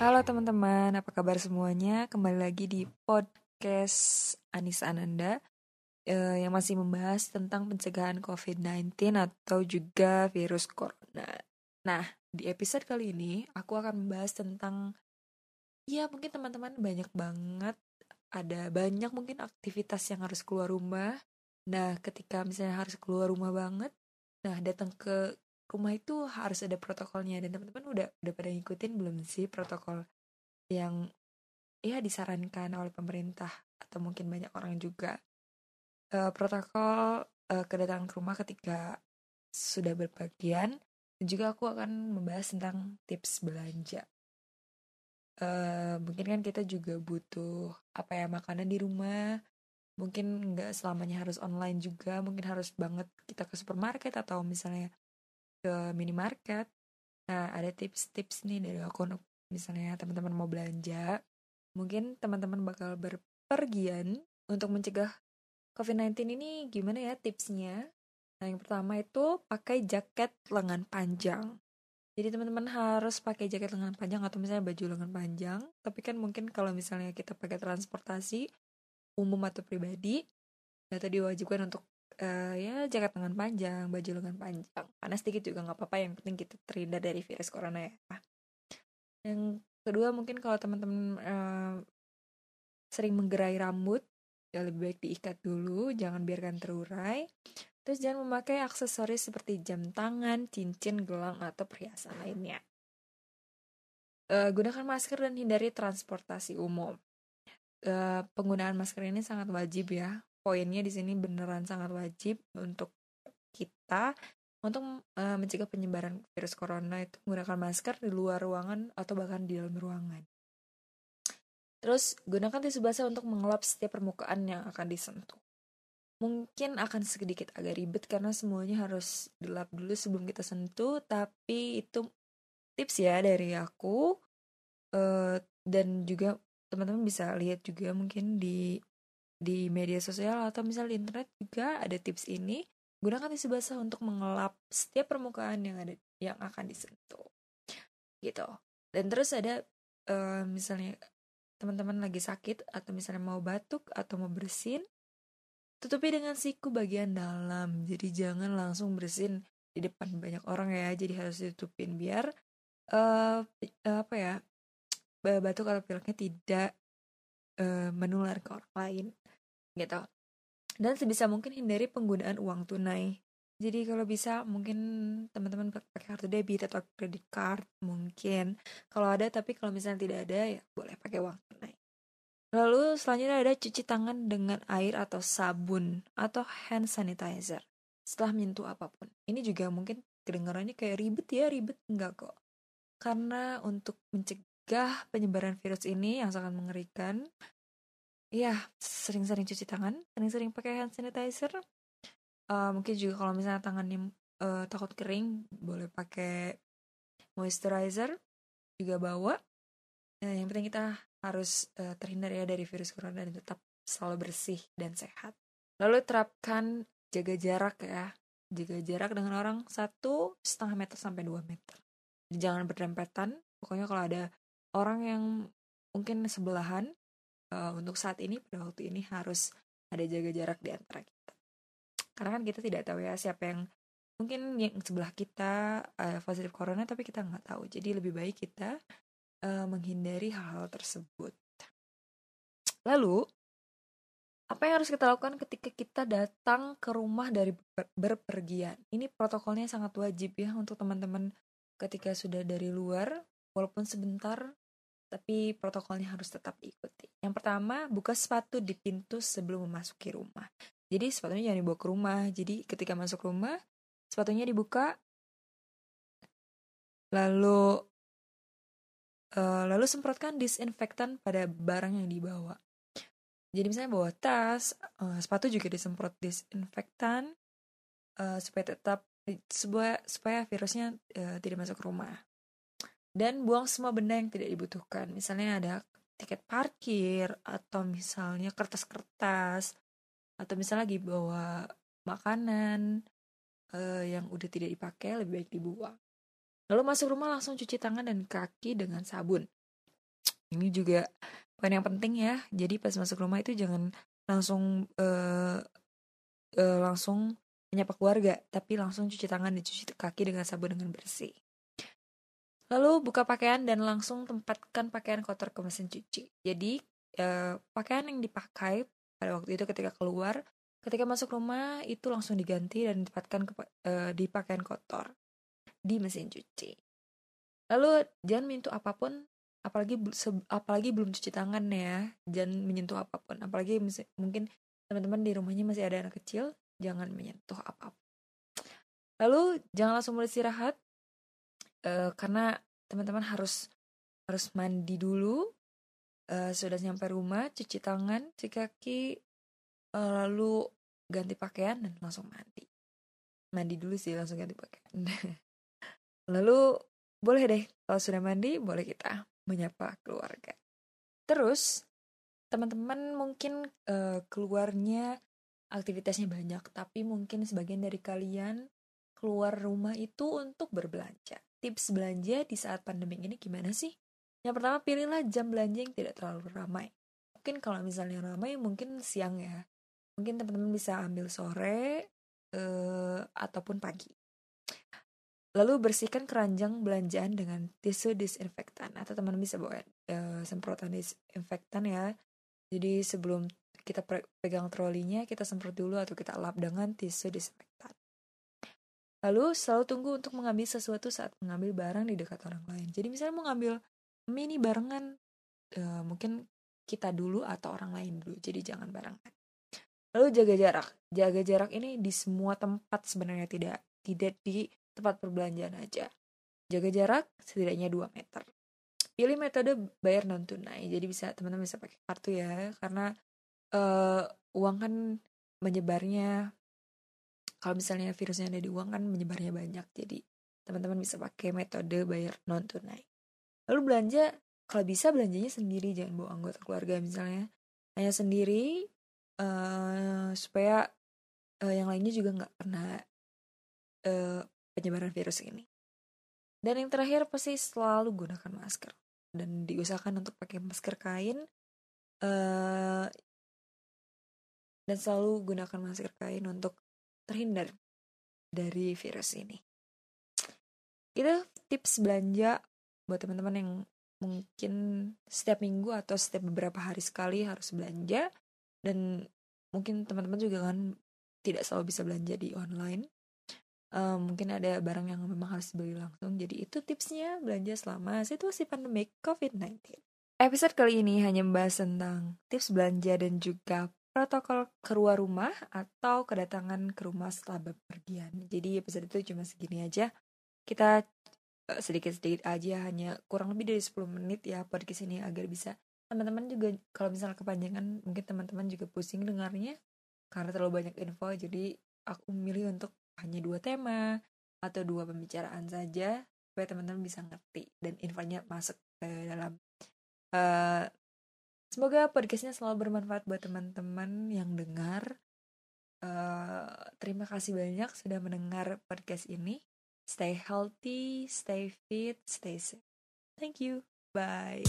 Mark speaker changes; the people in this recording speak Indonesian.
Speaker 1: Halo teman-teman, apa kabar semuanya? Kembali lagi di podcast Anis Ananda eh, yang masih membahas tentang pencegahan COVID-19 atau juga virus corona. Nah, di episode kali ini aku akan membahas tentang ya mungkin teman-teman banyak banget ada banyak mungkin aktivitas yang harus keluar rumah. Nah, ketika misalnya harus keluar rumah banget, nah datang ke rumah itu harus ada protokolnya dan teman-teman udah udah pada ngikutin belum sih protokol yang ya disarankan oleh pemerintah atau mungkin banyak orang juga? Uh, protokol uh, kedatangan ke rumah ketika sudah berbagian dan juga aku akan membahas tentang tips belanja. Uh, mungkin kan kita juga butuh apa ya makanan di rumah mungkin nggak selamanya harus online juga mungkin harus banget kita ke supermarket atau misalnya ke minimarket. Nah, ada tips-tips nih dari aku misalnya teman-teman mau belanja. Mungkin teman-teman bakal berpergian untuk mencegah COVID-19 ini gimana ya tipsnya? Nah, yang pertama itu pakai jaket lengan panjang. Jadi teman-teman harus pakai jaket lengan panjang atau misalnya baju lengan panjang. Tapi kan mungkin kalau misalnya kita pakai transportasi umum atau pribadi, atau diwajibkan untuk uh, ya jaket lengan panjang, baju lengan panjang. Panas sedikit juga nggak apa-apa, yang penting kita terhindar dari virus corona ya. Yang kedua mungkin kalau teman-teman uh, sering menggerai rambut, ya lebih baik diikat dulu, jangan biarkan terurai. Terus jangan memakai aksesoris seperti jam tangan, cincin, gelang, atau perhiasan lainnya. Uh, gunakan masker dan hindari transportasi umum. Uh, penggunaan masker ini sangat wajib ya poinnya di sini beneran sangat wajib untuk kita untuk uh, mencegah penyebaran virus corona itu menggunakan masker di luar ruangan atau bahkan di dalam ruangan. Terus gunakan tisu basah untuk mengelap setiap permukaan yang akan disentuh. Mungkin akan sedikit agak ribet karena semuanya harus dilap dulu sebelum kita sentuh, tapi itu tips ya dari aku. Uh, dan juga teman-teman bisa lihat juga mungkin di di media sosial atau misal di internet juga ada tips ini. Gunakan tisu basah untuk mengelap setiap permukaan yang ada yang akan disentuh. Gitu. Dan terus ada uh, misalnya teman-teman lagi sakit atau misalnya mau batuk atau mau bersin tutupi dengan siku bagian dalam. Jadi jangan langsung bersin di depan banyak orang ya. Jadi harus ditutupin biar uh, apa ya batuk atau pileknya tidak uh, menular ke orang lain gitu. Dan sebisa mungkin hindari penggunaan uang tunai. Jadi kalau bisa mungkin teman-teman pakai kartu debit atau kredit card mungkin. Kalau ada tapi kalau misalnya tidak ada ya boleh pakai uang tunai. Lalu selanjutnya ada cuci tangan dengan air atau sabun atau hand sanitizer setelah menyentuh apa pun. Ini juga mungkin kedengarannya kayak ribet ya ribet enggak kok. Karena untuk mencegah penyebaran virus ini yang sangat mengerikan Iya, sering-sering cuci tangan, sering-sering pakai hand sanitizer. Uh, mungkin juga kalau misalnya tangannya uh, takut kering, boleh pakai moisturizer juga bawa. Uh, yang penting kita harus uh, terhindar ya dari virus corona dan tetap selalu bersih dan sehat. Lalu terapkan jaga jarak ya, jaga jarak dengan orang satu setengah meter sampai dua meter. Jangan berdempetan. Pokoknya kalau ada orang yang mungkin sebelahan uh, untuk saat ini pada waktu ini harus ada jaga jarak di antara kita. Karena kan kita tidak tahu ya siapa yang mungkin yang sebelah kita uh, positif corona tapi kita nggak tahu. Jadi lebih baik kita uh, menghindari hal-hal tersebut. Lalu apa yang harus kita lakukan ketika kita datang ke rumah dari ber berpergian? Ini protokolnya sangat wajib ya untuk teman-teman ketika sudah dari luar walaupun sebentar tapi protokolnya harus tetap diikuti. Yang pertama, buka sepatu di pintu sebelum memasuki rumah. Jadi sepatunya jangan dibawa ke rumah. Jadi ketika masuk rumah, sepatunya dibuka, lalu uh, lalu semprotkan disinfektan pada barang yang dibawa. Jadi misalnya bawa tas, uh, sepatu juga disemprot disinfektan uh, supaya tetap supaya supaya virusnya uh, tidak masuk ke rumah dan buang semua benda yang tidak dibutuhkan. Misalnya ada tiket parkir atau misalnya kertas-kertas atau misalnya lagi bawa makanan uh, yang udah tidak dipakai lebih baik dibuang. Lalu masuk rumah langsung cuci tangan dan kaki dengan sabun. Ini juga poin yang penting ya. Jadi pas masuk rumah itu jangan langsung uh, uh, langsung menyapa keluarga, tapi langsung cuci tangan dan cuci kaki dengan sabun dengan bersih. Lalu buka pakaian dan langsung tempatkan pakaian kotor ke mesin cuci. Jadi uh, pakaian yang dipakai pada waktu itu ketika keluar Ketika masuk rumah itu langsung diganti dan ditempatkan ke, uh, di pakaian kotor di mesin cuci. Lalu jangan menyentuh apa pun, apalagi apalagi belum cuci tangan ya, jangan menyentuh apa pun. Apalagi mungkin teman-teman di rumahnya masih ada anak kecil, jangan menyentuh apa pun. Lalu jangan langsung beristirahat uh, karena teman-teman harus harus mandi dulu. Uh, sudah sampai rumah, cuci tangan, cuci kaki, uh, lalu ganti pakaian dan langsung mandi. Mandi dulu sih langsung ganti pakaian. Lalu boleh deh kalau sudah mandi boleh kita menyapa keluarga. Terus teman-teman mungkin uh, keluarnya aktivitasnya banyak tapi mungkin sebagian dari kalian keluar rumah itu untuk berbelanja tips belanja di saat pandemi ini gimana sih yang pertama pilihlah jam belanja yang tidak terlalu ramai mungkin kalau misalnya ramai mungkin siang ya mungkin teman-teman bisa ambil sore uh, ataupun pagi. Lalu bersihkan keranjang belanjaan dengan tisu disinfektan atau teman-teman bisa bawa uh, semprotan disinfektan ya. Jadi sebelum kita pegang trolinya kita semprot dulu atau kita lap dengan tisu disinfektan. Lalu selalu tunggu untuk mengambil sesuatu saat mengambil barang di dekat orang lain. Jadi misalnya mau ngambil mini barengan, uh, mungkin kita dulu atau orang lain dulu. Jadi jangan barengan. Lalu jaga jarak. Jaga jarak ini di semua tempat sebenarnya tidak tidak di tempat perbelanjaan aja. Jaga jarak setidaknya 2 meter. Pilih metode bayar non tunai. Jadi bisa teman-teman bisa pakai kartu ya karena uh, uang kan menyebarnya kalau misalnya virusnya ada di uang kan menyebarnya banyak. Jadi teman-teman bisa pakai metode bayar non tunai. Lalu belanja kalau bisa belanjanya sendiri jangan bawa anggota keluarga misalnya hanya sendiri uh, supaya uh, yang lainnya juga nggak kena uh, penyebaran virus ini. Dan yang terakhir pasti selalu gunakan masker dan diusahakan untuk pakai masker kain uh, dan selalu gunakan masker kain untuk terhindar dari virus ini. Itu tips belanja buat teman-teman yang mungkin setiap minggu atau setiap beberapa hari sekali harus belanja. Dan mungkin teman-teman juga kan tidak selalu bisa belanja di online. Um, mungkin ada barang yang memang harus dibeli langsung. Jadi itu tipsnya belanja selama situasi pandemik COVID-19 episode kali ini hanya membahas tentang tips belanja dan juga protokol keluar rumah atau kedatangan ke rumah setelah bepergian. Jadi episode itu cuma segini aja. Kita eh, sedikit-sedikit aja hanya kurang lebih dari 10 menit ya podcast ini agar bisa teman-teman juga kalau misalnya kepanjangan mungkin teman-teman juga pusing dengarnya karena terlalu banyak info. Jadi aku memilih untuk hanya dua tema atau dua pembicaraan saja supaya teman-teman bisa ngerti dan infonya masuk ke dalam uh, semoga podcastnya selalu bermanfaat buat teman-teman yang dengar. Uh, terima kasih banyak sudah mendengar podcast ini. Stay healthy stay fit stay safe. Thank you. Bye.